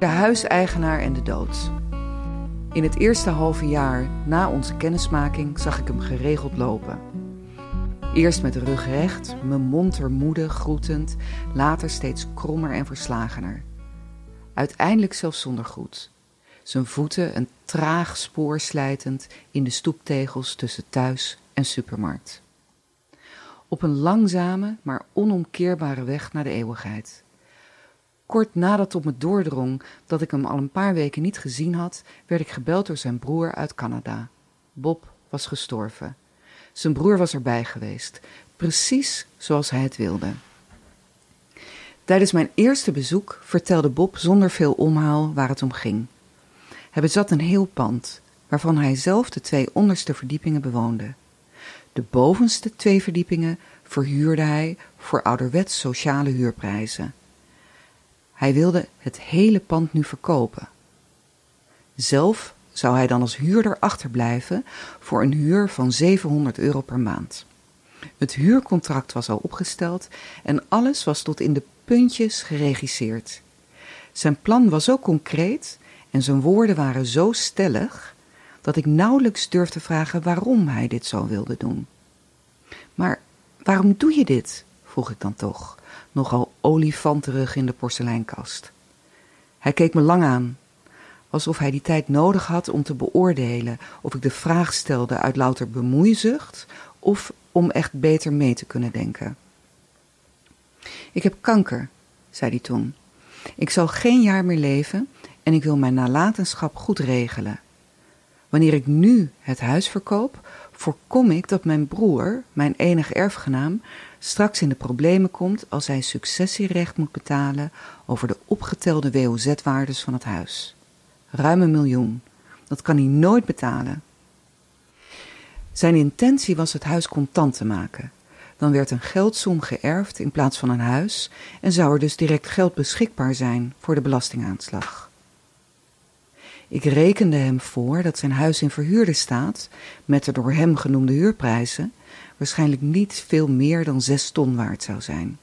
De huiseigenaar en de dood. In het eerste halve jaar na onze kennismaking zag ik hem geregeld lopen. Eerst met rug recht, er moede, groetend, later steeds krommer en verslagener. Uiteindelijk zelfs zonder groet. Zijn voeten een traag spoor slijtend in de stoeptegels tussen thuis en supermarkt. Op een langzame, maar onomkeerbare weg naar de eeuwigheid. Kort nadat het me doordrong dat ik hem al een paar weken niet gezien had, werd ik gebeld door zijn broer uit Canada. Bob was gestorven. Zijn broer was erbij geweest, precies zoals hij het wilde. Tijdens mijn eerste bezoek vertelde Bob zonder veel omhaal waar het om ging. Hij bezat een heel pand, waarvan hij zelf de twee onderste verdiepingen bewoonde. De bovenste twee verdiepingen verhuurde hij voor ouderwets sociale huurprijzen. Hij wilde het hele pand nu verkopen. Zelf zou hij dan als huurder achterblijven voor een huur van 700 euro per maand. Het huurcontract was al opgesteld en alles was tot in de puntjes geregisseerd. Zijn plan was zo concreet en zijn woorden waren zo stellig dat ik nauwelijks durfde vragen waarom hij dit zo wilde doen. Maar waarom doe je dit? vroeg ik dan toch, nogal olifanterig in de porseleinkast. Hij keek me lang aan, alsof hij die tijd nodig had om te beoordelen of ik de vraag stelde uit louter bemoeizucht of om echt beter mee te kunnen denken. Ik heb kanker, zei hij toen. Ik zal geen jaar meer leven en ik wil mijn nalatenschap goed regelen. Wanneer ik nu het huis verkoop, voorkom ik dat mijn broer, mijn enige erfgenaam, straks in de problemen komt als hij successierecht moet betalen over de opgetelde WOZ-waardes van het huis. Ruim een miljoen. Dat kan hij nooit betalen. Zijn intentie was het huis contant te maken. Dan werd een geldsom geërfd in plaats van een huis en zou er dus direct geld beschikbaar zijn voor de belastingaanslag. Ik rekende hem voor dat zijn huis in verhuurde staat, met de door hem genoemde huurprijzen, waarschijnlijk niet veel meer dan zes ton waard zou zijn.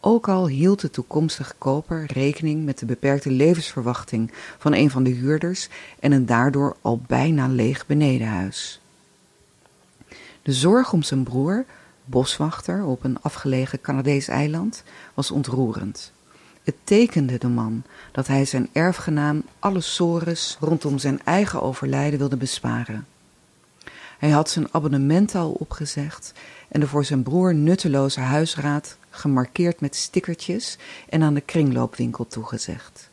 Ook al hield de toekomstige koper rekening met de beperkte levensverwachting van een van de huurders en een daardoor al bijna leeg benedenhuis. De zorg om zijn broer, boswachter op een afgelegen Canadees eiland, was ontroerend. Het tekende de man dat hij zijn erfgenaam alle sores rondom zijn eigen overlijden wilde besparen. Hij had zijn abonnement al opgezegd en de voor zijn broer nutteloze huisraad gemarkeerd met stickertjes en aan de kringloopwinkel toegezegd.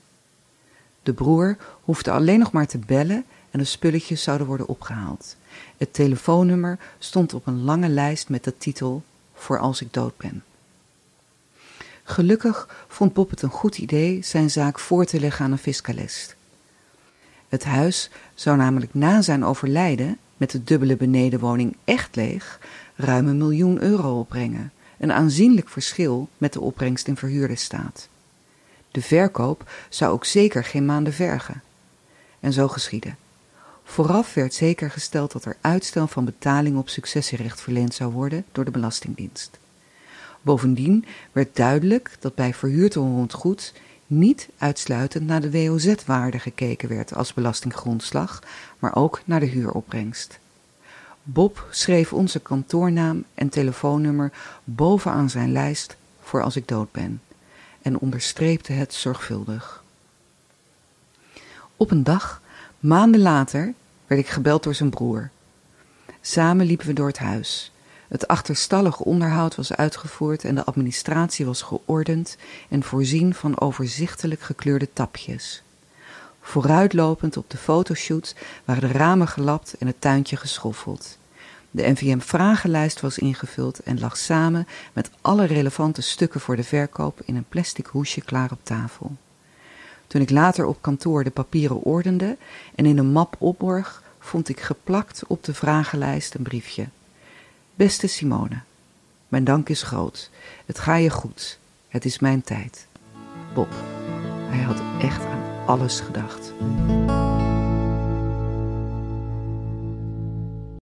De broer hoefde alleen nog maar te bellen en de spulletjes zouden worden opgehaald. Het telefoonnummer stond op een lange lijst met de titel Voor als ik dood ben. Gelukkig vond Bob het een goed idee zijn zaak voor te leggen aan een fiscalist. Het huis zou namelijk na zijn overlijden met de dubbele benedenwoning echt leeg ruim een miljoen euro opbrengen, een aanzienlijk verschil met de opbrengst in verhuurde staat. De verkoop zou ook zeker geen maanden vergen. En zo geschiedde. Vooraf werd zeker gesteld dat er uitstel van betaling op successierecht verleend zou worden door de Belastingdienst. Bovendien werd duidelijk dat bij verhuurd onroerend niet uitsluitend naar de WOZ-waarde gekeken werd als belastinggrondslag, maar ook naar de huuropbrengst. Bob schreef onze kantoornaam en telefoonnummer bovenaan zijn lijst voor als ik dood ben en onderstreepte het zorgvuldig. Op een dag, maanden later, werd ik gebeld door zijn broer. Samen liepen we door het huis. Het achterstallige onderhoud was uitgevoerd en de administratie was geordend en voorzien van overzichtelijk gekleurde tapjes. Vooruitlopend op de fotoshoot waren de ramen gelapt en het tuintje geschoffeld. De NVM-vragenlijst was ingevuld en lag samen met alle relevante stukken voor de verkoop in een plastic hoesje klaar op tafel. Toen ik later op kantoor de papieren ordende en in een map opborg, vond ik geplakt op de vragenlijst een briefje. Beste Simone, mijn dank is groot. Het ga je goed. Het is mijn tijd. Bob. Hij had echt aan alles gedacht.